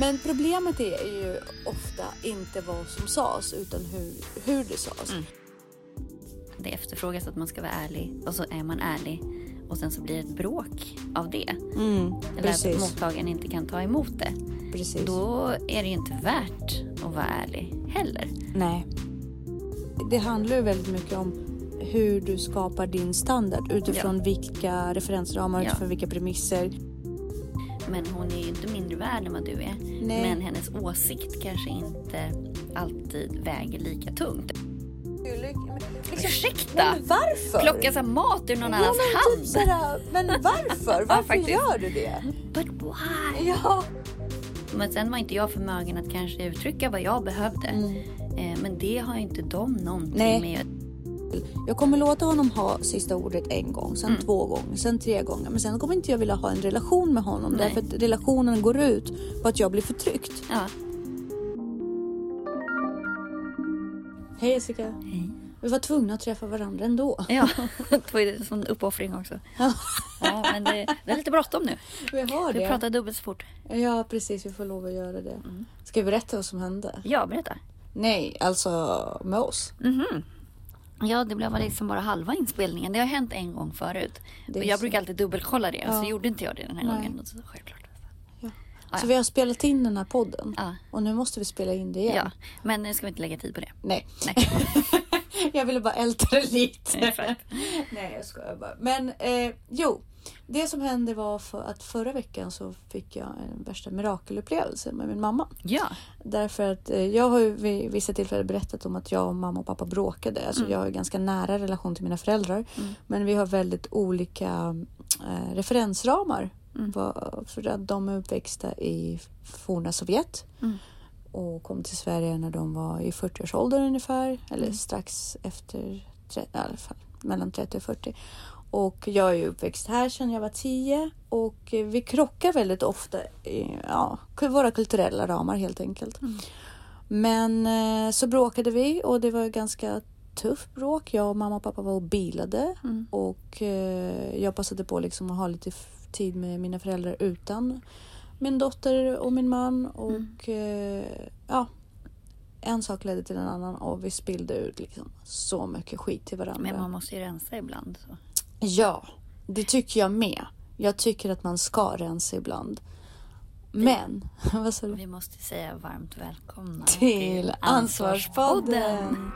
Men problemet är ju ofta inte vad som sades utan hur, hur det sades. Mm. Det efterfrågas att man ska vara ärlig och så är man ärlig och sen så blir det ett bråk av det. Mm, Eller att mottagaren inte kan ta emot det. precis. Då är det ju inte värt att vara ärlig heller. Nej. Det handlar ju väldigt mycket om hur du skapar din standard utifrån vilka referensramar, Ja. utifrån vilka premisser. Men hon är ju inte mindre värd än vad du är. Nej. Men hennes åsikt kanske inte alltid väger lika tungt. Ursäkta! Men varför? Plocka så mat ur någon ja, annans men, hand. typ såhär, men varför? Varför faktiskt. gör du det? But why? Ja. Men sen var inte jag förmögen att kanske uttrycka vad jag behövde. Mm. Eh, men det har ju inte de någonting Nej. med. Jag kommer låta honom ha sista ordet en gång, sen Mm. två gånger, sen tre gånger. Men sen kommer inte jag vilja ha en relation med honom Nej. därför att relationen går ut på att jag blir förtryckt. Ja. Hej Jessica. Hej. Vi var tvungna att träffa varandra ändå. Ja, det var ju en sån uppoffring också. Ja. Ja, men det, det är lite bråttom nu. Vi har Vi det. pratar dubbelt så fort. Ja precis, vi får lov att göra det. Mm. Ska vi berätta vad som hände? Ja, berätta. Nej, alltså med oss. Mhm. Ja, det blev liksom bara halva inspelningen. Det har hänt en gång förut. Och jag brukar alltid dubbelkolla det. Ja. så gjorde inte jag det den här Nej. gången. Så, självklart. Ja. Ja, Så vi har spelat in den här podden och nu måste vi spela in det igen. Ja, men nu ska vi inte lägga tid på det. Nej. Nej. jag ville bara älta det lite. Exakt. Nej, jag skojar bara. Men eh, jo, det som hände var för att förra veckan så fick jag en värsta mirakelupplevelse med min mamma. Ja. Därför att eh, jag har ju vid vissa tillfällen berättat om att jag och mamma och pappa bråkade. Alltså Mm. jag har ganska nära relation till mina föräldrar. Mm. Men vi har väldigt olika eh, referensramar. Mm. För att de är uppväxta i forna Sovjet. Mm. Och kom till Sverige när de var i 40-årsåldern ungefär. Eller Mm. strax efter, i alla fall mellan 30 och 40. Och jag är ju uppväxt här sedan jag var 10 och vi krockar väldigt ofta i ja, våra kulturella ramar helt enkelt. Mm. Men eh, så bråkade vi och det var ganska tufft bråk. Jag och mamma och pappa var och bilade Mm. och eh, jag passade på liksom att ha lite tid med mina föräldrar utan min dotter och min man. Och eh, ja, en sak ledde till en annan och vi spillde ut liksom så mycket skit till varandra. Men man måste ju rensa ibland. Så. Ja, det tycker jag med. Jag tycker att man ska rensa ibland. Men, vad sa du? Vi måste säga varmt välkomna Till Ansvarspodden!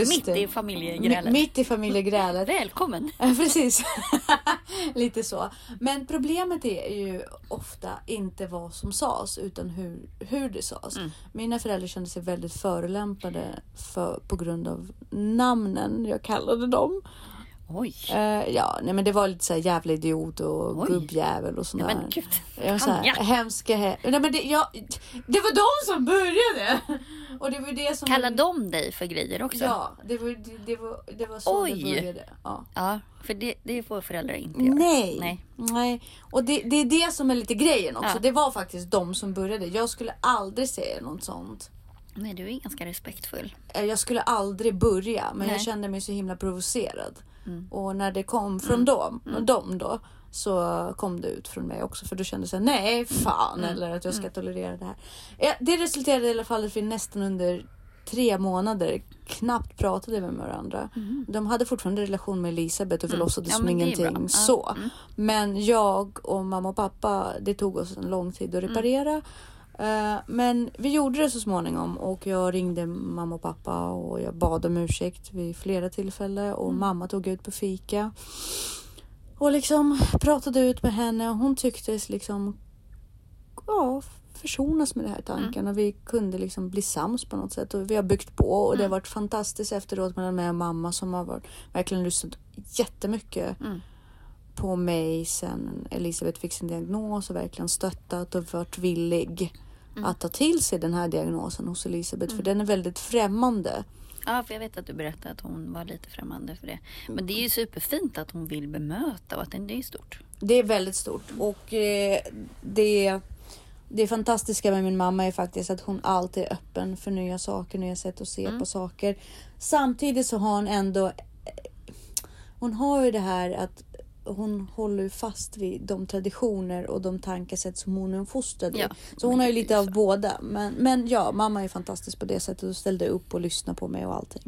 Just Mitt det. i familjegrälet. Mitt i familjegrälet. Välkommen! Precis. Lite så. Men problemet är ju ofta inte vad som sades utan hur, hur det sades. Mm. Mina föräldrar kände sig väldigt förolämpade för, på grund av namnen jag kallade dem. Oj! Eh, ja, nej men det var lite så här jävla idiot och Oj. gubbjävel och sånt Nej, där. men gud. Jag var så här, hemska he- nej, men det, jag, det var de som började! Och det var det som... Kallar de dig för grejer också? Ja, det var, det, det var, det var så Oj. det började. Ja. Ja, för det, det får föräldrar inte göra. Nej. Nej. Nej. Och det, det är det som är lite grejen också. Ja. Det var faktiskt de som började. Jag skulle aldrig säga något sånt. Nej, du är ganska respektfull. Eh, Jag skulle aldrig börja men jag Nej. kände mig så himla provocerad. Mm. Och när det kom från dem, dem då så kom det ut från mig också för då kände jag nej fan Mm. eller att jag ska tolerera det här. Ja, det resulterade i alla fall att vi nästan under tre månader knappt pratade med varandra. De hade fortfarande relation med Elisabeth och vi Mm. låtsades Ja, som ingenting så. Mm. Men jag och mamma och pappa, det tog oss en lång tid att reparera. Eh, Men vi gjorde det så småningom och jag ringde mamma och pappa och jag bad om ursäkt vid flera tillfällen och mamma tog ut på fika. Och liksom pratade ut med henne och hon tycktes liksom ja, försonas med den här tanken och vi kunde liksom bli sams på något sätt och vi har byggt på och det har varit fantastiskt efteråt mellan mig och mamma som har varit, verkligen lyssnat jättemycket Mm. på mig sen Elisabeth fick sin diagnos och verkligen stöttat och varit villig Mm. att ta till sig den här diagnosen hos Elisabeth för Mm. den är väldigt främmande. Ja, för jag vet att du berättade att hon var lite främmande för det. Men det är ju superfint att hon vill bemöta och att det är stort. Det är väldigt stort och eh, det, det fantastiska med min mamma är faktiskt att hon alltid är öppen för nya saker, nya sätt att se Mm. på saker. Samtidigt så har hon ändå eh, hon har ju det här att hon håller fast vid de traditioner och de tankesätt som hon är fostrad i. Ja, så hon har ju lite av så. båda. Men, men ja, mamma är fantastisk på det sättet och ställde upp och lyssnade på mig och allting.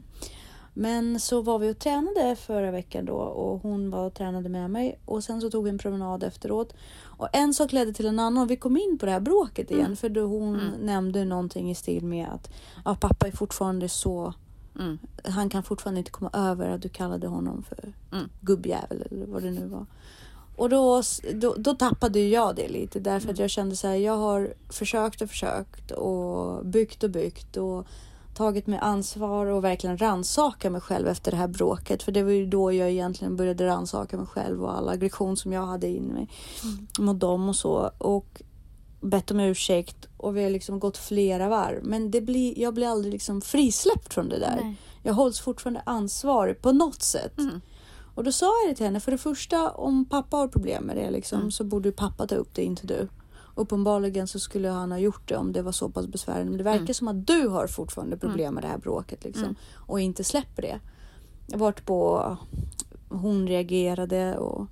Men så var vi och tränade förra veckan då och hon var och tränade med mig och sen så tog vi en promenad efteråt. Och en sak ledde till en annan och vi kom in på det här bråket igen Mm. för då hon Mm. nämnde någonting i stil med att ja, pappa är fortfarande så Mm. han kan fortfarande inte komma över att du kallade honom för Mm. gubbjävel eller vad det nu var. Och då, då, då tappade jag det lite därför att Mm. jag kände så här, jag har försökt och försökt och byggt och byggt och tagit mig ansvar och verkligen rannsaka mig själv efter det här bråket. För det var ju då jag egentligen började rannsaka mig själv och all aggression som jag hade in mig Mm. mot dem och så. Och bett om ursäkt och vi har liksom gått flera varv. Men det blir, jag blir aldrig liksom frisläppt från det där. Nej. Jag hålls fortfarande ansvarig på något sätt. Mm. Och då sa jag det till henne, för det första om pappa har problem med det liksom, Mm. så borde pappa ta upp det, inte du. Uppenbarligen så skulle han ha gjort det om det var så pass besvärande. Men det verkar Mm. som att du har fortfarande problem med det här bråket liksom, Mm. och inte släpper det. Varit på, hon reagerade och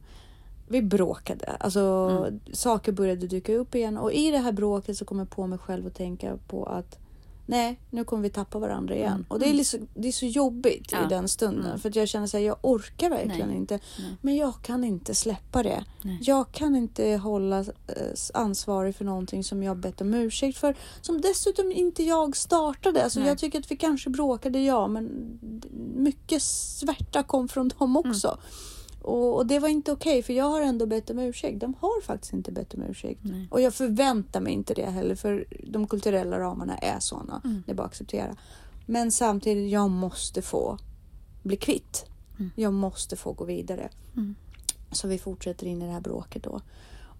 vi bråkade. Alltså Mm. saker började dyka upp igen och i det här bråket så kom jag på mig själv att tänka på att nej, nu kommer vi tappa varandra igen. Mm. Och det är, liksom, det är så jobbigt Ja. i den stunden Mm. för att jag känner så här, jag orkar verkligen Nej. inte. Nej. Men jag kan inte släppa det. Nej. Jag kan inte hålla eh, ansvarig för någonting som jag bett om ursäkt för. Som dessutom inte jag startade. Alltså jag tycker att vi kanske bråkade, ja, men mycket svärta kom från dem Mm. Och, och det var inte okej, för jag har ändå bett om ursäkt. De har faktiskt inte bett om ursäkt. Nej. Och jag förväntar mig inte det heller, för de kulturella ramarna är sådana. Mm. Det är bara att acceptera. Men samtidigt, jag måste få bli kvitt. Mm. Jag måste få gå vidare. Mm. Så vi fortsätter in i det här bråket då.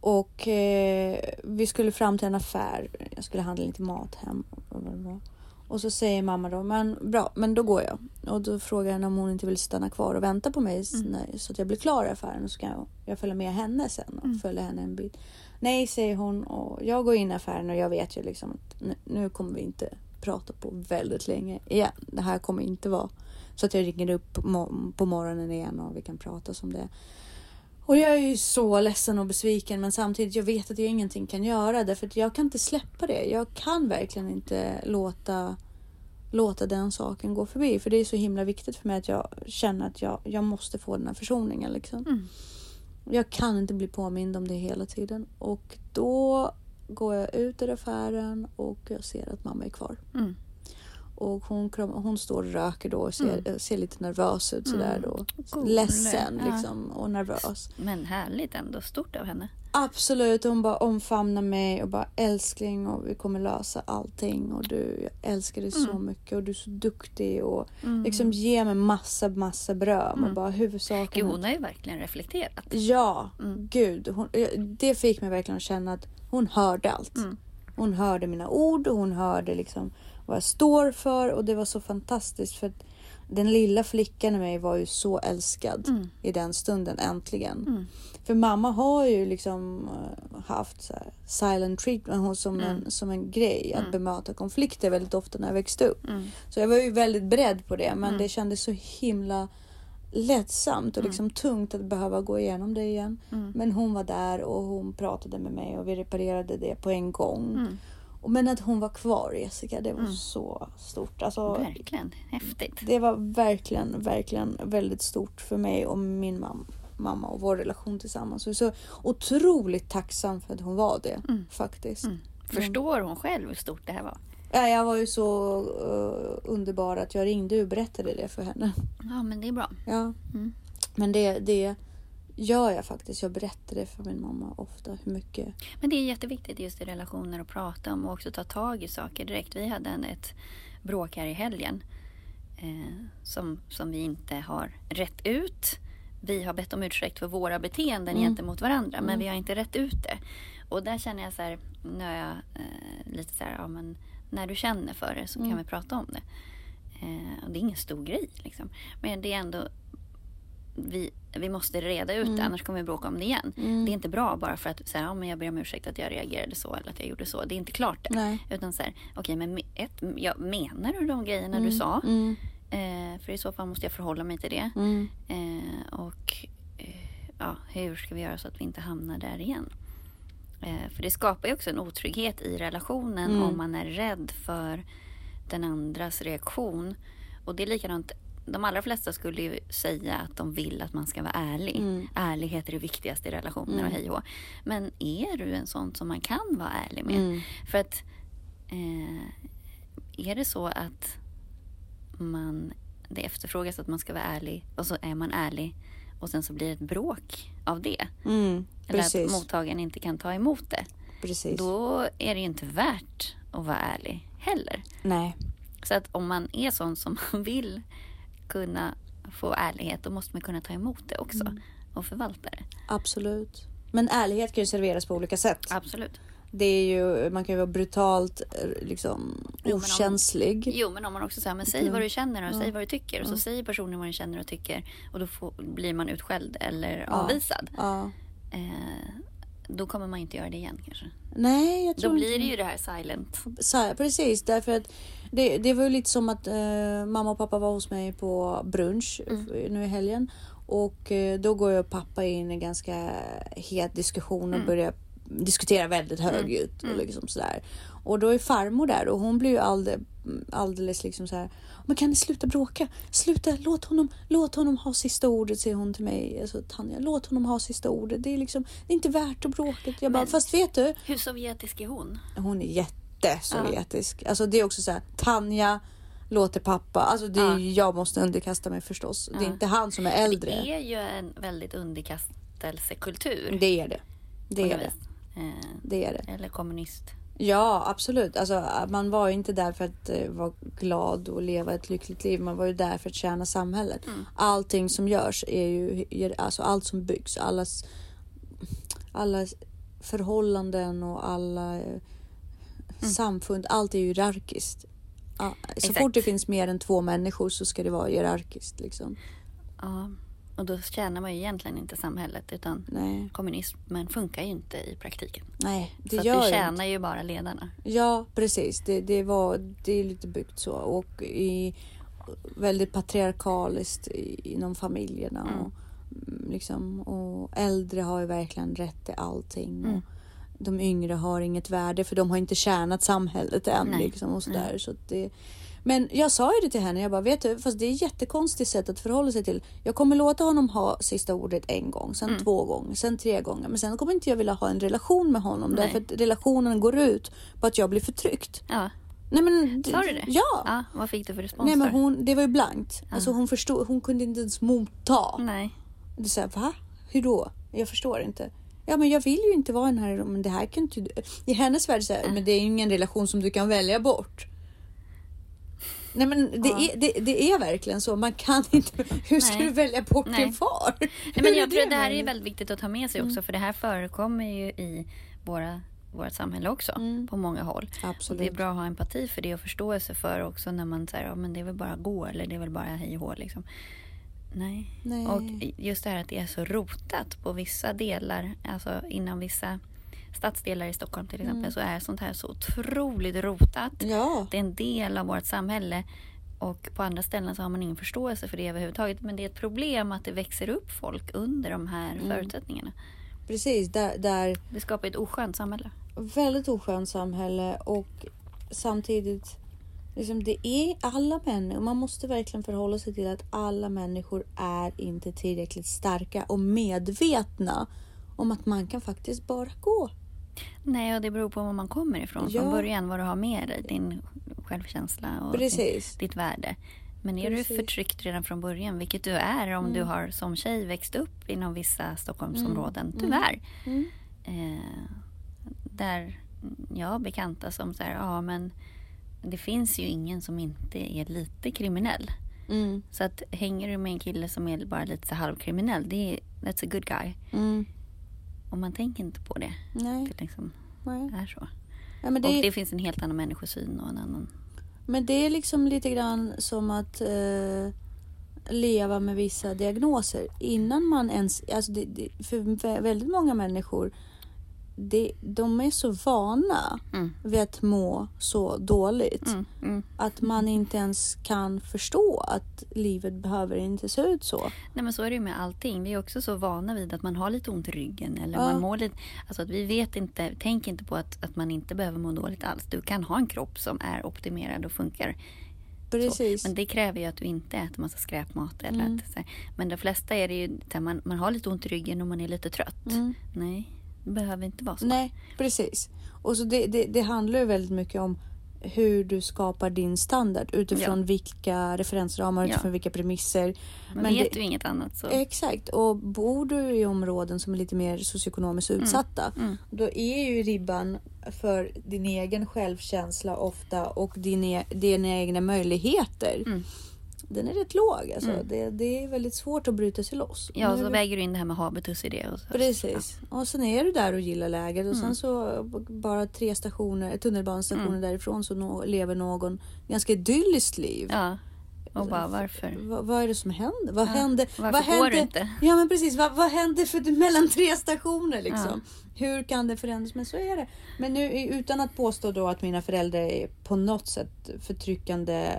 Och eh, vi skulle fram till en affär. Jag skulle handla lite mat hem. Och, vad det var. Och så säger mamma då, men bra, men då går jag. Och då frågar henne om hon inte vill stanna kvar och vänta på mig Mm. när, så att jag blir klar i affären. Och så kan jag, jag följa med henne sen och Mm. följa henne en bit. Nej, säger hon och jag går in i affären och jag vet ju liksom att nu, nu kommer vi inte prata på väldigt länge igen. Det här kommer inte vara så att jag ringer upp på morgonen igen och vi kan prata som det. Och jag är ju så ledsen och besviken men samtidigt jag vet att jag ingenting kan göra därför att jag kan inte släppa det. Jag kan verkligen inte låta, låta den saken gå förbi för det är så himla viktigt för mig att jag känner att jag, jag måste få den här försoningen liksom. Mm. Jag kan inte bli påmind om det hela tiden och då går jag ut ur affären och jag ser att mamma är kvar. Mm. Och hon, kram, hon står och röker då och ser, Mm. ser lite nervös ut sådär Mm. då. Cool. Ledsen Ja. liksom och nervös. Men härligt ändå. Stort av henne. Absolut, hon bara omfamnar mig och bara älskling och vi kommer lösa allting och du, jag älskar dig så Mm. mycket och du är så duktig och Mm. liksom ge mig massa, massa beröm och Mm. bara huvudsaken. Gud, hon har ju verkligen reflekterat. Ja, Mm. gud. Hon, det fick mig verkligen att känna att hon hörde allt. Mm. Hon hörde mina ord och hon hörde liksom vad jag står för och det var så fantastiskt för den lilla flickan i mig var ju så älskad Mm. i den stunden äntligen. Mm. För mamma har ju liksom eh, haft så silent treatment hon som, Mm. en, som en grej att Mm. bemöta konflikter väldigt ofta när jag växte upp. Mm. Så jag var ju väldigt beredd på det men Mm. det kändes så himla lättsamt och liksom tungt att behöva gå igenom det igen. Men hon var där och hon pratade med mig och vi reparerade det på en gång. Mm. Men att hon var kvar Jessica, det var Mm. så stort. Alltså, Verkligen häftigt. det var verkligen, verkligen väldigt stort för mig och min mam- mamma och vår relation tillsammans. Jag är så otroligt tacksam för att hon var det Mm. faktiskt. Mm. Förstår hon själv hur stort det här var? Ja, jag var ju så eh, underbar att jag ringde och berättade det för henne. Ja, men det är bra. Ja. Mm. Men det, det gör jag faktiskt. Jag berättar det för min mamma ofta hur mycket. Men det är jätteviktigt just i relationer att prata om och också ta tag i saker direkt. Vi hade en, ett bråk här i helgen eh, som, som vi inte har rätt ut. vi har bett om ursäkt för våra beteenden Mm. gentemot varandra men Mm. vi har inte rätt ut det. Och där känner jag så här, nu är jag eh, lite så här, ja men när du känner för det så Mm. kan vi prata om det. Eh, och det är ingen stor grej liksom. Men det är ändå, vi, vi måste reda ut det Mm. annars kommer vi bråka om det igen. Mm. Det är inte bra bara för att säga, ja men jag ber om ursäkt att jag reagerade så eller att jag gjorde så. Det är inte klart det. Nej. Utan så här, okej men me- ett, ja, menar du de grejerna Mm. du sa? Mm. Eh, för i så fall måste jag förhålla mig till det. Mm. Eh, och eh, ja, hur ska vi göra så att vi inte hamnar där igen? Eh, för det skapar ju också en otrygghet i relationen om man är rädd för den andras reaktion. Och det är likadant, de allra flesta skulle ju säga att de vill att man ska vara ärlig. Mm. Ärlighet är det viktigaste i relationer Mm. och hej och. Men är du en sån som man kan vara ärlig med? Mm. För att eh, är det så att man, det efterfrågas att man ska vara ärlig och så är man ärlig och sen så blir det ett bråk av det. Mm. Eller att mottagaren inte kan ta emot det. Precis. Då är det ju inte värt att vara ärlig heller. Nej. Så att om man är sån som man vill kunna få ärlighet då måste man kunna ta emot det också Mm. och förvalta det. Absolut. Men ärlighet kan ju serveras på olika sätt. Absolut. Det är ju, man kan ju vara brutalt eh, liksom Jo, men om- okänslig. Jo, men om man också säger, men säg Mm. vad du känner och Ja. säg vad du tycker. Och så säger personen vad den känner och tycker. Och då får, blir man utskälld eller Ja. avvisad. Ja. Eh, då kommer man inte göra det igen kanske. Nej, jag tror Då inte blir det ju det här silent. Så precis, därför att det, det var ju lite som att eh, mamma och pappa var hos mig på brunch Mm. nu i helgen. Och eh, då går jag och pappa in i en ganska het diskussion och Mm. börjar diskutera väldigt högljutt. Mm. Och, liksom sådär. och då är farmor där och hon blir ju alldeles, alldeles liksom så här. Men kan ni sluta bråka? Sluta, låt honom, låt honom ha sista ordet, säger hon till mig. Alltså, Tanja, låt honom ha sista ordet. Det är liksom, det är inte värt att bråka. Jag bara, Men- fast vet du? Hur sovjetisk är hon? Hon är jättesovjetisk. Alltså det är också så här, Tanja låter pappa. Alltså det är, Ja. jag måste underkasta mig förstås. Det är Ja. inte han som är äldre. Det är ju en väldigt underkastelsekultur. Det är det. Det är det. Eh, Det är det. eller kommunist. Ja, absolut. Alltså, man var ju inte där för att eh, vara glad och leva ett lyckligt liv. Man var ju där för att tjäna samhället. Mm. Allting som görs är ju, alltså allt som byggs, allas, alla förhållanden och alla eh, samfund, allt är ju hierarkiskt. Ja, så Exakt. fort det finns mer än två människor så ska det vara hierarkiskt. Liksom. Ja. Och då tjänar man ju egentligen inte samhället utan Nej, kommunismen funkar ju inte i praktiken. nej, det så gör ju tjänar inte. ju bara ledarna. Ja, precis. Det, det, var, det är lite byggt så. Och i, väldigt patriarkaliskt i- inom familjerna. Mm. Och, mm, liksom, och äldre har ju verkligen rätt till allting. Mm. Och de yngre har inget värde för de har inte tjänat samhället än. Nej. Liksom, och sådär. Så det, men jag sa ju det till henne, jag bara, vet du, fast det är ett jättekonstigt sätt att förhålla sig till. Jag kommer låta honom ha sista ordet en gång, sen Mm. två gånger, sen tre gånger. Men sen kommer inte jag vilja ha en relation med honom Nej. därför att relationen går ut på att jag blir förtryckt. Ja, Nej men... Sa du det? Ja! ja vad fick du för respons Nej men hon, det var ju blankt. Alltså hon förstod, hon kunde inte ens motta. Nej. Det är så här, va? Hur då? Jag förstår inte. Ja men jag vill ju inte vara i den här, men det här kan inte. I hennes värld så här, men det är ju ingen relation som du kan välja bort. Nej men det, Ja. är, det, det är verkligen så. Man kan inte. Hur ska Nej. du välja bort Nej. din far? Nej, men jag tror att det här är väldigt viktigt att ta med sig också för det här förekommer ju i våra, vårt samhälle också Mm. på många håll. Och Absolut. det är bra att ha empati för det och förståelse för också när man säger ja, men det är väl bara att gå eller det är väl bara hej och hå liksom. Nej. Nej. Och just det här att det är så rotat på vissa delar, alltså inom vissa stadsdelar i Stockholm till exempel Mm. så är sånt här så otroligt rotat. Ja. Det är en del av vårt samhälle och på andra ställen så har man ingen förståelse för det överhuvudtaget. Men det är ett problem att det växer upp folk under de här Mm. förutsättningarna. Precis. Där, där Det skapar ett oskönt samhälle. väldigt oskönt samhälle och samtidigt liksom det är alla människor. Man måste verkligen förhålla sig till att alla människor är inte tillräckligt starka och medvetna om att man kan faktiskt bara gå. Nej, och det beror på var man kommer ifrån Ja. från början. Vad du har med dig, din självkänsla och Precis. ditt värde. Men är Precis. du förtryckt redan från början, vilket du är om Mm. du har som tjej växt upp inom vissa Stockholmsområden, tyvärr. Mm. Eh, där jag har bekanta som säger, ja men det finns ju ingen som inte är lite kriminell. Mm. Så att hänger du med en kille som är bara lite så halvkriminell, det är, that's a good guy. Mm. Och man tänker inte på det. Nej. Det liksom Nej. är så. Ja, det, Och är- det finns en helt annan människosyn och en annan... men det är liksom lite grann som att eh, leva med vissa diagnoser innan man ens... Alltså det, det, för vä- väldigt många människor, det, de är så vana Mm. vid att må så dåligt. Mm, mm. Att man inte ens kan förstå att livet behöver inte se ut så. Nej men så är det ju med allting. Vi är också så vana vid att man har lite ont i ryggen eller Ja. man mår lite... Alltså att vi vet inte, tänk inte på att, att man inte behöver må dåligt alls. Du kan ha en kropp som är optimerad och funkar Precis. Så. Men det kräver ju att du inte äter massa skräpmat. Eller Mm. att. Men de flesta är det ju, man, man har lite ont i ryggen och man är lite trött. Mm. Nej, behöver inte vara så. Nej, precis. Och så det, det, det handlar ju väldigt mycket om hur du skapar din standard utifrån Ja. vilka referensramar, Ja. utifrån vilka premisser. Men, men vet det- du inget annat så... Exakt, och bor du i områden som är lite mer socioekonomiskt utsatta, Mm. då är ju ribban för din egen självkänsla ofta och din e- dina egna möjligheter, Mm. Den är rätt låg. Alltså. Mm. Det, det är väldigt svårt att bryta sig loss. Ja, och så väger du in det här med habitus i det. Och så. Precis. Och sen är du där och gillar läget och Mm. sen så bara tre stationer, tunnelbanestationer Mm. därifrån så nå- lever någon ganska idylliskt liv. Ja, och bara varför? Va, vad är det som händer? Vad Ja, händer? varför vad går händer? du inte? Ja men precis, vad, vad händer för mellan tre stationer liksom? Hur kan det förändras? Men så är det. Men nu utan att påstå då att mina föräldrar är på något sätt förtryckande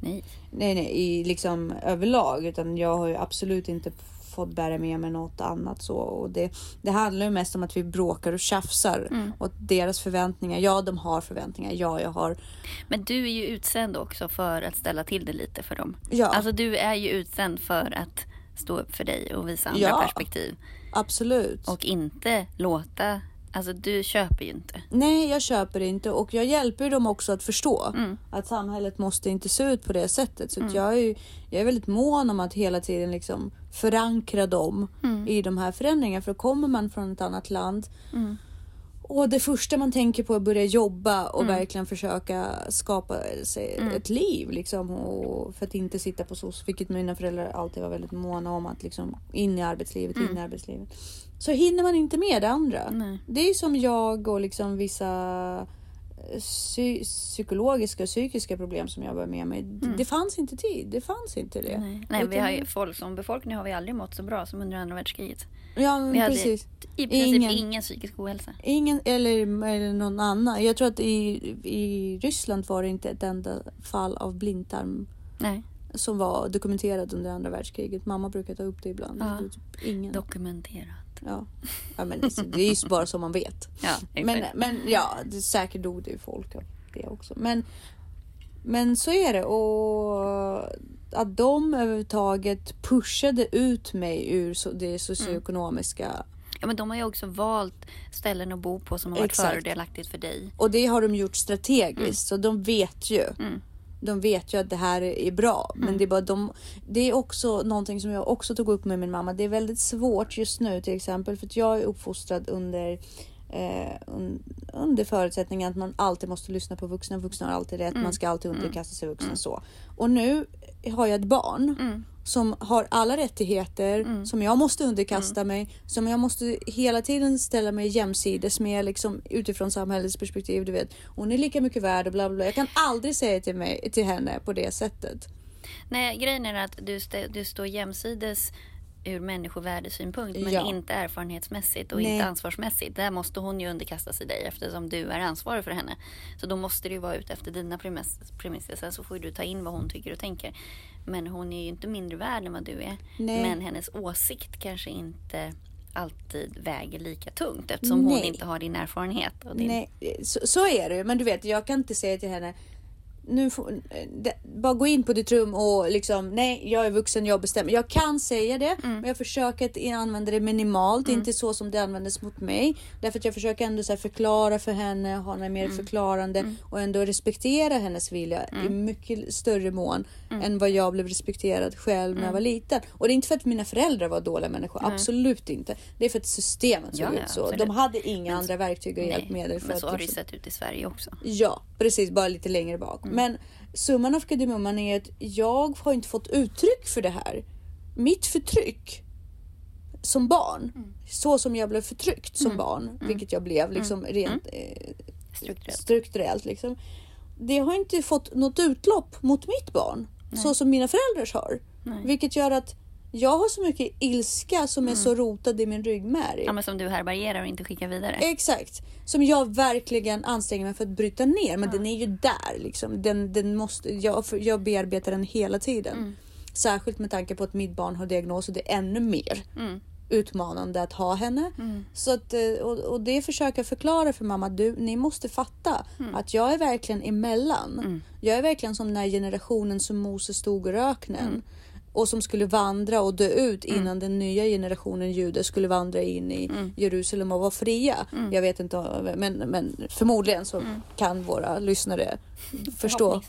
Nej. Nej, nej, i liksom överlag. Utan jag har ju absolut inte fått bära med mig något annat så. Och det, det handlar ju mest om att vi bråkar och tjafsar. Mm. Och deras förväntningar, ja de har förväntningar, ja jag har. Men du är ju utsänd också för att ställa till det lite för dem. Ja, Alltså du är ju utsänd för att stå upp för dig och visa andra Ja. perspektiv. absolut. Och inte låta... Alltså du köper ju inte. Nej, jag köper inte och jag hjälper dem också att förstå Mm. att samhället måste inte se ut på det sättet. Så att jag, är ju, jag är väldigt mån om att hela tiden liksom förankra dem Mm. i de här förändringarna. För kommer man från ett annat land Mm. Och det första man tänker på är att börja jobba och Mm. verkligen försöka skapa sig ett liv liksom. Och för att inte sitta på SOS, vilket mina föräldrar alltid var väldigt måna om att liksom in i arbetslivet, in i arbetslivet. Så hinner man inte med det andra. Mm. Nej. Det är som jag och liksom vissa psy- psykologiska och psykiska problem som jag var med mig. D- Det fanns inte tid. Det fanns inte det. Mm. Nej, Nej vi har folk som befolkning har vi aldrig mått så bra som under andra världskriget. Ja, men Vi hade precis. i princip Ingen- ingen, psykisk ohälsa. Ingen eller, eller någon annan. Jag tror att i, i Ryssland var det inte ett enda fall av blindtarm Nej, som var dokumenterad under andra världskriget. Mamma brukar ta upp det ibland. Ja. Det typ ingen. dokumenterat. Ja. ja, men det, det är ju bara så man vet. Ja. Men, men ja, det, säkert dog det ju folk av det också. Men, men så är det. Och att de överhuvudtaget pushade ut mig ur det socioekonomiska. Ja, men de har ju också valt ställen att bo på som har varit Exakt. fördelaktigt för dig. Och det har de gjort strategiskt. Så de vet ju. Mm. De vet ju att det här är bra. Men det är bara de. Det är också någonting som jag också tog upp med min mamma. Det är väldigt svårt just nu till exempel. För att jag är uppfostrad under eh, un, under förutsättningen att man alltid måste lyssna på vuxna. Vuxna har alltid rätt. Man ska alltid underkasta sig vuxna. Så. Och nu har jag ett barn Mm. som har alla rättigheter som jag måste underkasta mig. Som jag måste hela tiden ställa mig jämsides med liksom, utifrån samhällets perspektiv. Du vet, hon är lika mycket värd och bla bla. bla. Jag kan aldrig säga till, mig, till henne på det sättet. Nej, grejen är att du, st- du står jämsides ur människovärdesynpunkt men Ja. inte erfarenhetsmässigt och Nej. inte ansvarsmässigt. Där måste hon ju underkasta sig dig eftersom du är ansvarig för henne. Så då måste det ju vara ut efter dina premiss- premisser. Sen så får du ta in vad hon tycker och tänker. Men hon är ju inte mindre värd än vad du är. Nej. Men hennes åsikt kanske inte alltid väger lika tungt eftersom hon Nej. inte har din erfarenhet. Din... Nej, så, så är det ju. Men du vet, jag kan inte säga till henne nu får, det, bara gå in på ditt rum och liksom nej, jag är vuxen, jag bestämmer. Jag kan säga det, men jag försöker att använda det minimalt, inte så som det användes mot mig. Därför att jag försöker ändå så förklara för henne, ha en mer förklarande och ändå respektera hennes vilja i mycket större mån än vad jag blev respekterad själv när jag var liten. Och det är inte för att mina föräldrar var dåliga människor, absolut inte. Det är för att systemet såg Ja, ja, ut så. absolut. De hade inga andra verktyg och hjälpmedel. För men att så har det ju liksom- sett ut i Sverige också. Ja, precis. Bara lite längre bak. Mm. Men, summan av kardemumman är att jag har inte fått uttryck för det här. Mitt förtryck som barn, Mm. så som jag blev förtryckt som barn, vilket jag blev liksom rent eh, Mm. Strukturellt. strukturellt. Liksom. Det har inte fått något utlopp mot mitt barn så som mina föräldrars har. Nej. Vilket gör att jag har så mycket ilska som är så rotad i min ryggmärg. Mm. Ja, men som du härbärgerar och inte skickar vidare. Exakt. Som jag verkligen anstränger mig för att bryta ner. Men den är ju där. Liksom. Den, den måste, jag, jag bearbetar den hela tiden. Mm. Särskilt med tanke på att mitt barn har diagnos och det är ännu mer Mm. utmanande att ha henne. Så att, eh, och, och det försöker jag förklara för mamma. Du, ni måste fatta Mm. att jag är verkligen emellan. Jag är verkligen som den här generationen som Moses stod i öknen. Mm. Och som skulle vandra och dö ut innan den nya generationen judar skulle vandra in i Mm. Jerusalem och vara fria. Jag vet inte, men, men förmodligen så kan våra lyssnare förstå. Mm.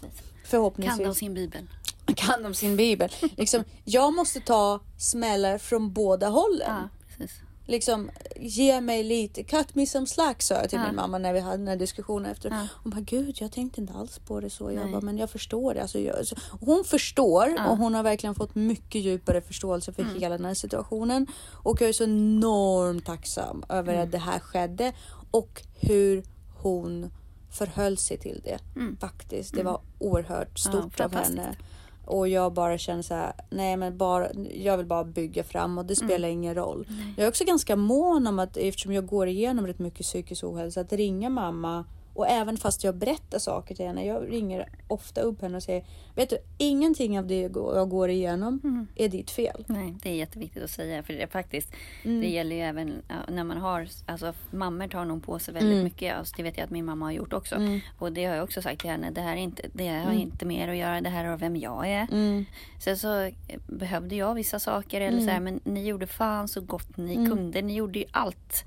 Förhoppningsvis. Förhoppningsvis Kan de sin bibel? kan de sin bibel. Liksom, jag måste ta smällar från båda hållen. Ja. Liksom, ge mig lite, cut me some slack sa jag till Ja. min mamma när vi hade den här diskussionen efter. Ja. Hon bara, gud jag tänkte inte alls på det så. Jag bara, men jag förstår det. Alltså, jag, så, hon förstår Ja. och hon har verkligen fått mycket djupare förståelse Mm. för hela den här situationen. Och jag är så enormt tacksam över Mm. att det här skedde och hur hon förhöll sig till det. Faktiskt. Det var oerhört stort av Mm. henne. Och jag bara känner så här, nej men bara, jag vill bara bygga fram och det Mm. spelar ingen roll. Jag är också ganska mån om att eftersom jag går igenom rätt mycket psykisk ohälsa att ringa mamma och även fast jag berättar saker till henne. Jag ringer ofta upp henne och säger, vet du, ingenting av det jag går- igenom Mm. är ditt fel. Nej, det är jätteviktigt att säga. För det är faktiskt, Mm. det gäller ju även när man har, alltså mammor tar nog på sig väldigt Mm. mycket. Alltså, det vet jag att min mamma har gjort också. Mm. Och det har jag också sagt till henne. Det här, är inte, det har inte med er att göra. Det här har vem jag är. Mm. Sen så eh, behövde jag vissa saker. Eller så här, men ni gjorde fan så gott ni kunde. Ni gjorde ju allt.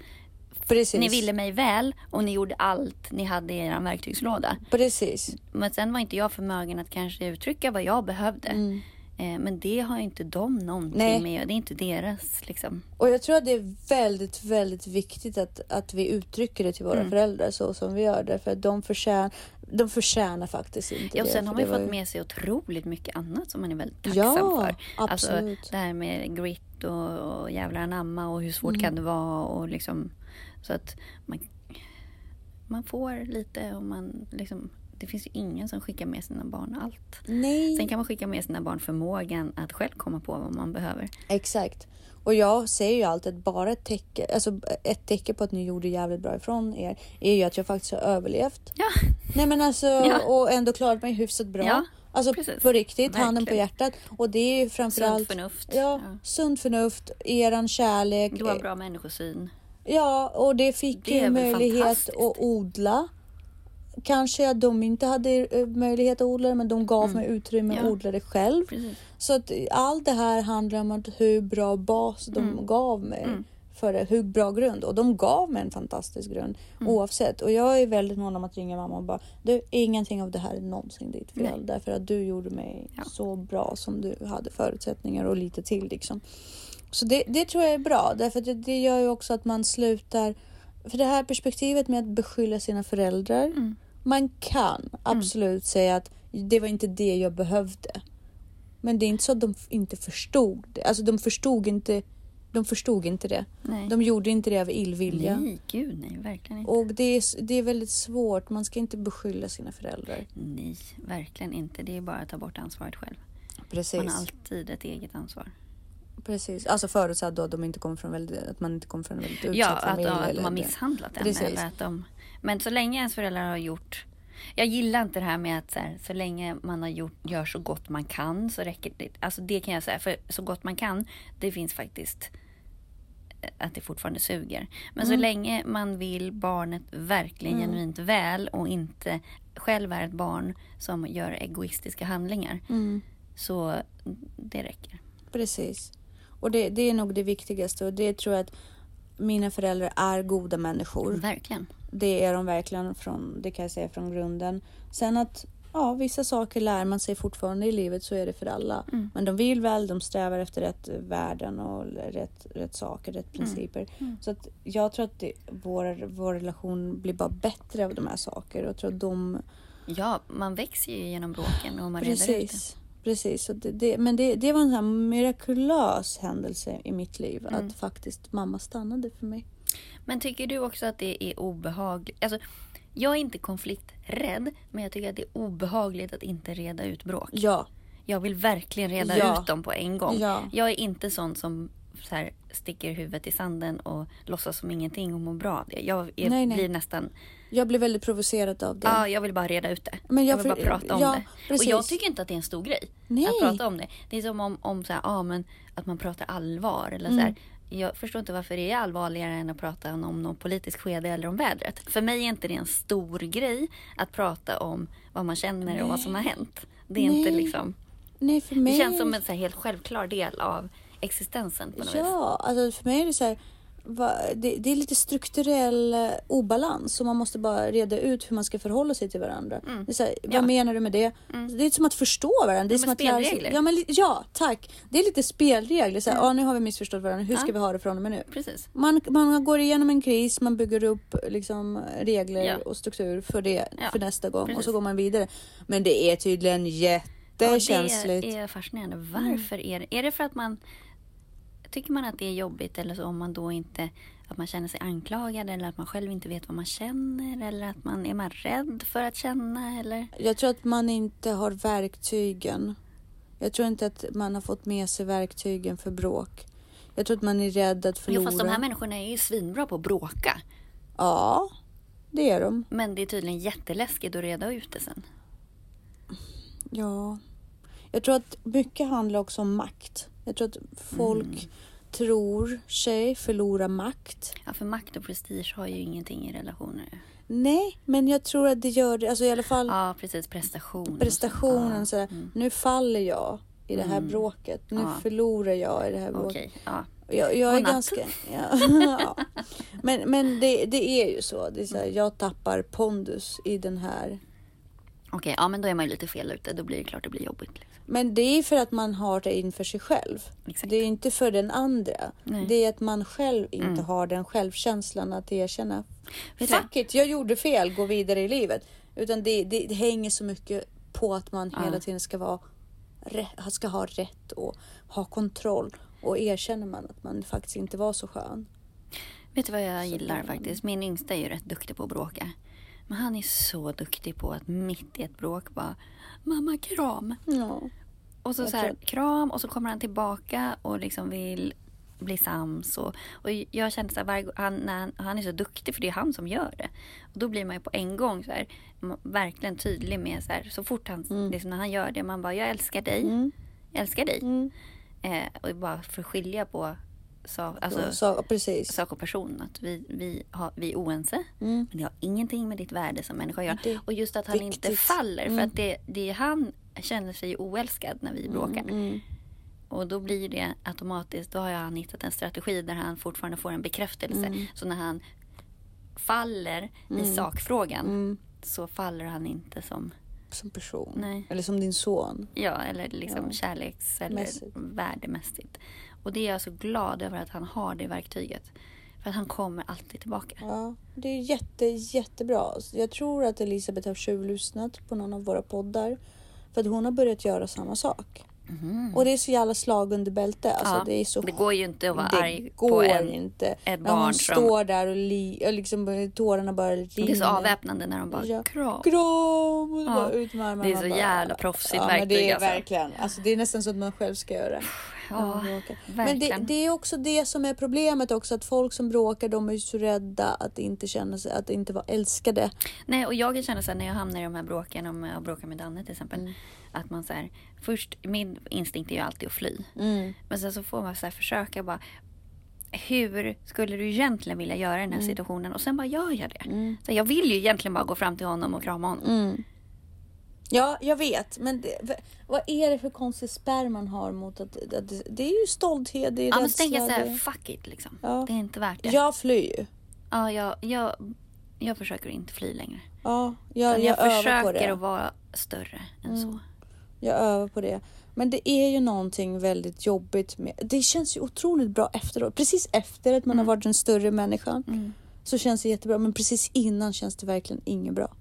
Precis. Ni ville mig väl och ni gjorde allt ni hade i er verktygslåda. Precis. Men sen var inte jag förmögen att kanske uttrycka vad jag behövde. Mm. Eh, Men det har ju inte de någonting Nej. med. Det är inte deras liksom. Och jag tror att det är väldigt, väldigt viktigt att, att vi uttrycker det till Mm. våra föräldrar så som vi gör det. För att de förtjänar, de förtjänar faktiskt inte Ja, och det. sen har man ju fått med sig otroligt mycket annat som man är väldigt tacksam Ja, för. Alltså absolut. det här med grit och, och jävlar anamma och hur svårt Mm. kan det vara och liksom så att man, man får lite och man liksom det finns ju ingen som skickar med sina barn allt. Nej, Sen kan man skicka med sina barn förmågan att själv komma på vad man behöver. exakt. Och jag säger ju alltid att bara ett tecken, alltså ett tecken på att ni gjorde jävligt bra ifrån er är ju att jag faktiskt har överlevt. Ja, Nej men alltså Ja. och ändå klarat mig hyfsat bra. Ja, alltså precis. på riktigt, handen på Verkligen. hjärtat. Och det är ju framförallt sunt förnuft. Ja, Ja. sunt förnuft, eran kärlek. Du har bra människosyn. Ja, och det fick Det ju möjlighet att odla. Kanske att de inte hade eh, möjlighet att odla det, men de gav mig utrymme att Mm. Ja. odla det själv. Precis. Så att allt det här handlar om att hur bra bas de Mm. gav mig. För det, hur bra grund. Och de gav mig en fantastisk grund oavsett. Och jag är väldigt mån om att ringa mamma och bara du, ingenting av det här är någonsin ditt fel. Nej. Därför att du gjorde mig Ja. så bra som du hade förutsättningar och lite till liksom. Så det, det tror jag är bra. Därför att det, det gör ju också att man slutar. För det här perspektivet med att beskylla sina föräldrar. Mm. Man kan absolut säga att det var inte det jag behövde. Men det är inte så att de inte förstod det. Alltså de förstod inte, de förstod inte det. Nej. De gjorde inte det av illvilja. Nej, gud nej, verkligen inte. Och det är, det är väldigt svårt. Man ska inte beskylla sina föräldrar. Nej, verkligen inte. Det är bara att ta bort ansvaret själv. Precis. Man har alltid ett eget ansvar. Precis. Alltså förutsatt då att, de inte kommer från väldigt, att man inte kommer från en väldigt utsatt Ja, att, familj. att eller de har misshandlat en. Precis. Eller att de... Men så länge ens föräldrar har gjort... Jag gillar inte det här med att så, här, så länge man har gjort, gör så gott man kan så räcker det. Alltså det kan jag säga, för så gott man kan, det finns faktiskt eh, att det fortfarande suger. Men Mm. så länge man vill barnet verkligen genuint väl och inte själv är ett barn som gör egoistiska handlingar. Mm. Så det räcker. Precis. Och det, det är nog det viktigaste och det tror jag att mina föräldrar är goda människor. Verkligen. Det är de verkligen från, det kan jag säga från grunden. Sen att ja, vissa saker lär man sig fortfarande i livet, så är det för alla. Mm. Men de vill väl, de strävar efter rätt värden och rätt, rätt saker, rätt principer. Mm. Så att jag tror att det, vår, vår relation blir bara bättre av de här sakerna. Jag tror att de, Ja, man växer ju genom bråken och man reder ut det. Precis. Precis. Och det, det, men det, det var en sån mirakulös händelse i mitt liv. Mm. Att faktiskt mamma stannade för mig. Men tycker du också att det är obehagligt? Alltså, jag är inte konflikträdd, men jag tycker att det är obehagligt att inte reda ut bråk. Ja. Jag vill verkligen reda Ja. ut dem på en gång. Ja. Jag är inte sån som så här, sticker huvudet i sanden och låtsas som ingenting och mår bra av det. Jag är, Nej, nej. blir nästan... Jag blev väldigt provocerad av det. Ja, jag vill bara reda ut det. Men jag jag vill bara för- prata om ja, det. precis. Och jag tycker inte att det är en stor grej Nej. att prata om det. Det är som om, om så här, ja, men att man pratar allvar. Eller så här. Jag förstår inte varför det är allvarligare än att prata om, någon politisk skede eller om vädret. För mig är inte det en stor grej att prata om vad man känner och vad som har hänt. Det är inte Nej. liksom... Nej, för mig... Det känns som en så helt självklar del av existensen på något vis. Ja, alltså för mig är det så här. Det, är lite strukturell eh, obalans och man måste bara reda ut hur man ska förhålla sig till varandra. Det är så här, vad Ja. menar du med det? Det är som att förstå varandra. Det är Ja, som att lära sig-. Ja, men, ja, tack. Det är lite spelregler. Så här, ja, nu har vi missförstått varandra. Hur ska vi ha det från och med nu? Precis. Man, man går igenom en kris, man bygger upp liksom, regler och struktur för det för nästa gång och precis. så går man vidare. Men det är tydligen jättekänsligt. Ja, det är fascinerande. Varför är det? Är det för att man... Tycker man att det är jobbigt eller så om man då inte... Att man känner sig anklagad eller att man själv inte vet vad man känner eller att man... Är man rädd för att känna eller? Jag tror att man inte har verktygen. Jag tror inte att man har fått med sig verktygen för bråk. Jag tror att man är rädd att Jo, förlora. fast de här människorna är ju svinbra på att bråka. Ja, det är de. Men det är tydligen jätteläskigt att reda ut det sen. Ja. Jag tror att mycket handlar också om makt. Jag tror att folk Mm. tror sig förlora makt. Ja, för makt och prestige har ju ingenting i relationer. Nej, men jag tror att det gör det. Alltså i alla fall Ja, precis. Prestation. prestationen. Ja, Sådär, mm. Nu faller jag i det här Mm. bråket. Nu Ja. förlorar jag i det här bråket. Okej, ja. Jag, jag är ganska... Ja, ja. Men, men det, det är ju så. Det är så här, jag tappar pondus i den här. Okej, ja men då är man ju lite fel ute. Då blir det klart det blir jobbigt. Men det är för att man har det inför sig själv. Exakt. Det är inte för den andra. Nej. Det är att man själv inte Mm. har den självkänslan att erkänna. Vet Fuck it, jag gjorde fel, gå vidare i livet. Utan det, det, det hänger så mycket på att man Ja. hela tiden ska, vara, ska ha rätt och ha kontroll. Och erkänner man att man faktiskt inte var så skön. Vet du vad jag Så gillar det- faktiskt? Min yngsta är ju rätt duktig på att bråka. Men han är så duktig på att mitt i ett bråk bara Mamma kram. Ja. Och så, så här, kram och så kommer han tillbaka och liksom vill bli sams. Och, och jag kände så här, varje, han, när han, han är så duktig för det är han som gör det. Och då blir man ju på en gång så här, verkligen tydlig med så här, så fort han, Mm. liksom när han gör det, man bara jag älskar dig, Mm. jag älskar dig. Mm. Eh, och bara för att skilja på sak, alltså, så, precis. sak och person. Att vi, vi, har, vi är oense. Mm. Men det har ingenting med ditt värde som människa att göra. Och just att han inte viktigt. faller. För Mm. att det, det är han känner sig oälskad när vi bråkar. Mm. Och då blir det automatiskt, då har jag han hittat en strategi där han fortfarande får en bekräftelse. Mm. Så när han faller i Mm. sakfrågan Mm. så faller han inte som, Som person. Nej. Eller som din son. ja, eller liksom Ja. kärleks eller Mässigt. värdemässigt. Och det är jag så glad över att han har det verktyget. För att han kommer alltid tillbaka. Ja, det är jätte, jättebra. Jag tror att Elisabeth har tjuvlyssnat på någon av våra poddar. För att hon har börjat göra samma sak. Mhm. Och det är så jävla slag under bälte. Alltså, Ja, det, är så, det går ju inte att vara det arg på en, inte. ett När barn hon som... står där och, li, och liksom, tårarna bara rinner. Det är så avväpnande när de bara Ja. kram. Kram! Och Ja. bara ut med armarna. Det är så bara, jävla proffsigt ja, men det verktyg, är alltså. verkligen. Alltså, det är nästan så att man själv ska göra det. Ja, bråkar. Men det, det är också det som är problemet också. Att folk som bråkar de är ju så rädda att inte känna sig, att inte vara älskade. Nej, och jag känner så här när jag hamnar i de här bråken, om jag bråkar med Danne till exempel. Mm. Att man så här, först, min instinkt är ju alltid att fly. Mm. Men sen så får man så här försöka bara, hur skulle du egentligen vilja göra i den här situationen? Och sen bara gör jag det. Mm. Så jag vill ju egentligen bara gå fram till honom och krama honom. Mm. Ja, jag vet. Men det, vad är det för konstig spärr man har mot att... att det, det är ju stolthet, det är Ja, men så tänker jag så rädsla, här, det- fuck it liksom. Ja. Det är inte värt det. Jag flyr ju. Ja, jag, jag, jag försöker inte fly längre. Ja, jag, jag, jag, övar på försöker att vara större än Mm. så. Jag övar på det. Men det är ju någonting väldigt jobbigt med... Det känns ju otroligt bra efteråt. Precis efter att man har varit den större människan Mm. så känns det jättebra. Men precis innan känns det verkligen inget bra.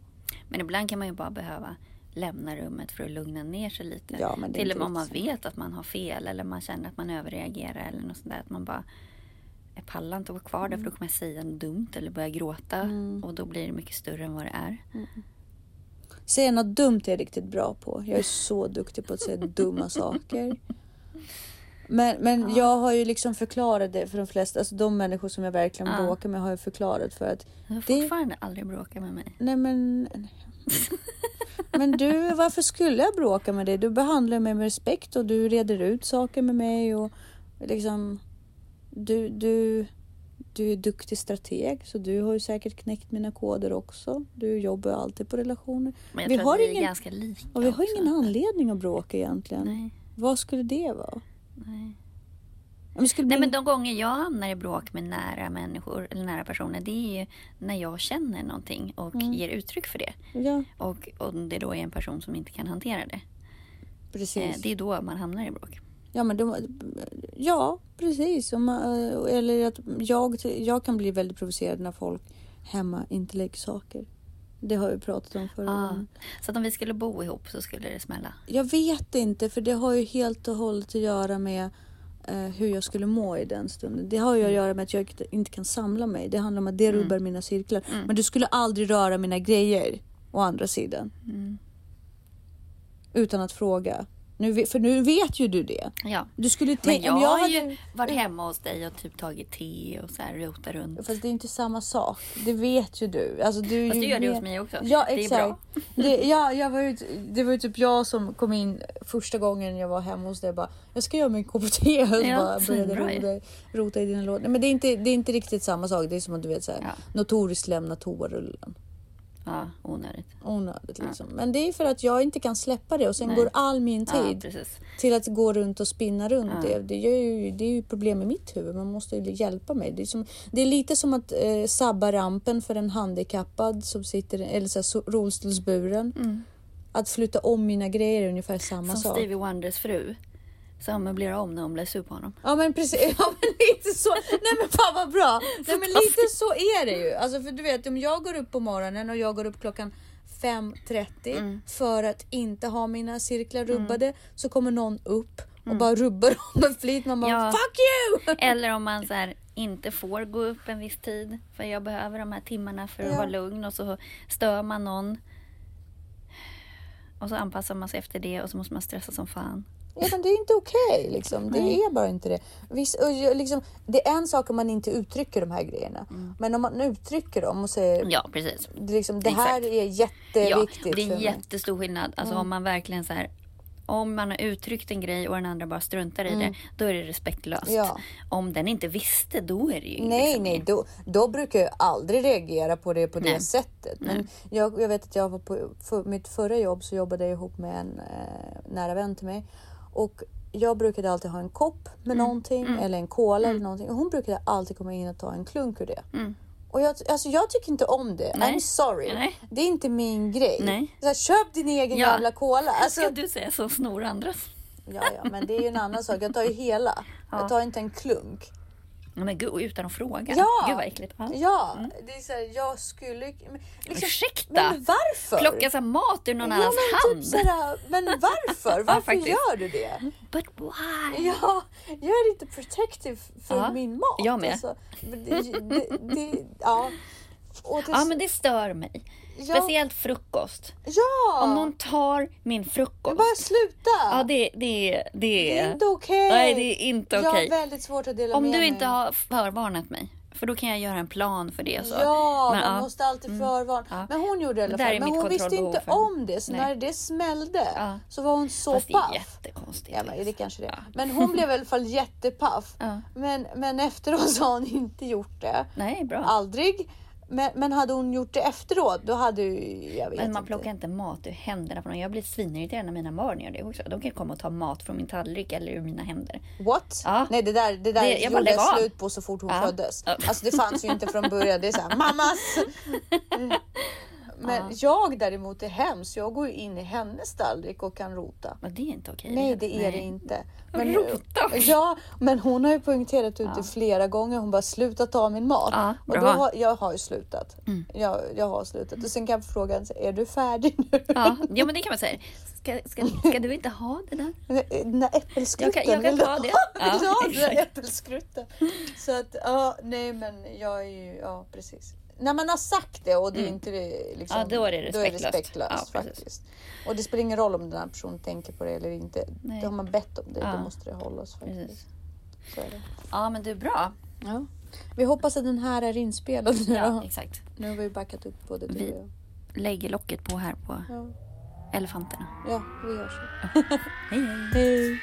Men ibland kan man ju bara behöva lämna rummet för att lugna ner sig lite. Ja, det Till och med om man vet att man har fel eller man känner att man överreagerar eller något sånt där. Att man bara jag pallar inte att vara kvar där för då kommer jag säga något dumt eller börja gråta. Mm. Och då blir det mycket större än vad det är. Säga något dumt är jag riktigt bra på. Jag är så duktig på att säga dumma saker. Men, men jag har ju liksom förklarat det för de flesta, alltså de människor som jag verkligen Ja. bråkar med har jag förklarat för att Du har Det- fortfarande aldrig bråkat med mig. nej men Men du, varför skulle jag bråka med dig? Du behandlar mig med respekt och du reder ut saker med mig och liksom du, du, du är duktig strateg så du har ju säkert knäckt mina koder också. Du jobbar ju alltid på relationer. Men jag Vi tror har att vi är ingen- ganska lika Och vi har också. ingen anledning att bråka egentligen. Nej, Vad skulle det vara? nej. Om bli... Nej men de gånger jag hamnar i bråk med nära människor eller nära personer det är ju när jag känner någonting och Mm. ger uttryck för det. Ja, Och, och det då är en person som inte kan hantera det. precis. Eh, det är då man hamnar i bråk. Ja, men de, ja, precis. Om man, eller att jag, jag kan bli väldigt provocerad när folk hemma inte lägger saker. Det har vi pratat om förra Ah. gången. Så att om vi skulle bo ihop så skulle det smälla. Jag vet inte, för det har ju helt och hållet att göra med eh, hur jag skulle må i den stunden. Det har ju att göra med att jag inte kan samla mig. Det handlar om att det Mm. rubbar mina cirklar. Mm. Men du skulle aldrig röra mina grejer, å andra sidan. Mm. Utan att fråga. Nu, för nu vet ju du det. Ja. Du skulle Men jag, om jag har hade... ju varit hemma hos dig och typ tagit te och så här rotat runt. Fast det är inte samma sak. Det vet ju du. Alltså, du Fast du gör det hos mig också. Ja, det är bra. Det, ja, jag var det var ju typ jag som kom in första gången jag var hemma hos dig och bara Jag ska göra min kopp te och så Ja, bara började rota, rota i dina lådor. Men det är, inte, det är inte riktigt samma sak. Det är som att du vet såhär Ja. notoriskt lämna toarullen. Ja, onödigt. Onödigt liksom. Men det är för att jag inte kan släppa det och sen Nej. går all min Ja, tid precis. till att gå runt och spinna runt Ja. det. Det, gör ju, det är ju problem i mitt huvud. Man måste ju hjälpa mig. Det är, som, det är lite som att eh, sabba rampen för en handikappad som sitter eller så här, rullstolsburen. Mm. Att flytta om mina grejer är ungefär samma Som sak. Stevie Wonders fru. Som möblerar om när hon blir sur på honom. Ja men precis, ja, men lite så. Nej men fan vad bra. Nej men lite så är det ju. Alltså för du vet om jag går upp på morgonen och jag går upp klockan 5.30 Mm. för att inte ha mina cirklar rubbade så kommer någon upp och bara rubbar dem med flit. Man bara Mm. Ja. fuck you! Eller om man så här, inte får gå upp en viss tid. För jag behöver de här timmarna för att Ja. vara lugn. Och så stör man någon. Och så anpassar man sig efter det och så måste man stressa som fan. Ja, men det är inte okej. liksom. Det är bara inte det. Viss, och liksom, det är en sak om man inte uttrycker de här grejerna. Men om man uttrycker dem och säger Ja, precis. det, liksom, det här är Ja, jätteviktigt det är jättestor skillnad. Alltså om man verkligen så här om man har uttryckt en grej och den andra bara struntar i det, då är det respektlöst. Mm. Ja. Om den inte visste, då är det ju Nej, liksom nej, då, då brukar jag aldrig reagera på det på det Nej. sättet. Men jag, jag vet att jag var på för, mitt förra jobb så jobbade jag ihop med en eh, nära vän till mig. Och jag brukade alltid ha en kopp med Mm. någonting eller en cola eller någonting. Och hon brukade alltid komma in och ta en klunk ur det. Och jag, alltså jag tycker inte om det. Mm. Nej. I'm sorry. Nej. Det är inte min grej. Nej. Så här, köp din egen Ja. jävla cola. Alltså, Ska du säga så snor andras? ja, ja, men det är ju en annan sak. Jag tar ju hela. Jag tar inte en klunk. Ja, Men gud, utan att fråga. Ja. Gud vad äckligt. Ja. Ja, det är så här, jag skulle... Liksom, Ursäkta? Men varför? Plocka så här mat ur någon ja, annans men hand. Typ såhär, men varför? Varför faktiskt. gör du det? But why? Ja, jag är lite protective för Ja, min mat. jag med. Alltså, det, det, det, ja. Ja, men det stör mig. Ja. Speciellt frukost. ja. Om någon tar min frukost. Bara sluta! Ja, det, det, det, det är inte okej. Nej, det är inte Jag okej. har väldigt svårt att dela Om med du mig. inte har förvarnat mig. För då kan jag göra en plan för det. Så. Ja, Men, man ja. Mm. måste alltid förvarna. Ja. Men hon gjorde det i alla fall. Men hon visste inte för- om det. Så Nej. när det smällde Ja. så var hon så Fast det är paff. jättekonstigt. Ja, men det kanske det. Men hon blev i alla fall jättepaff. Ja. Men, men efteråt så har hon inte gjort det. Nej, bra. Aldrig. Men, men hade hon gjort det efteråt, då hade ju... Jag vet Men man inte. plockar inte mat ur händerna på någon. Jag blir svinirriterad när mina barn gör det också. De kan komma och ta mat från min tallrik eller ur mina händer. What? Ja. Nej, det där, det där Det- jag gjorde jag slut på så fort hon Ja. föddes. Ja. Alltså det fanns ju inte från början. Det är såhär, mammas! Men Ja. jag däremot är hemskt. Jag går ju in i hennes tallrik och kan rota. Men det är inte okej. Nej, det är det Nej. inte. Rota också. Ja, men hon har ju poängterat ut det Ja. flera gånger. Hon bara sluta ta min mat. Ja, och då har, jag har ju slutat. Mm. Jag, jag har slutat. Och sen kan jag fråga är du färdig nu? Ja, ja, men det kan man säga. Ska, ska, ska du inte ha det där? Den där äppelskrutten. Jag kan- jag kan ta ha? det. Ja, ha den där äppelskrutten? Så att, ja, nej men jag är ju, ja precis. När man har sagt det och det är inte det, liksom, Mm. Ja, då är det respektlöst. respektlöst Ja, faktiskt. Och det spelar ingen roll om den här personen tänker på det eller inte. Nej. Det har man bett om det, Ja. då måste det hållas faktiskt. Är det. Ja, men du är bra. Ja. Vi hoppas att den här är inspelad nu Ja, då. exakt. Nu har vi backat upp både du Vi- och jag. Lägger locket på här på elefanterna. ja vi gör så. Hej, hej. Hej!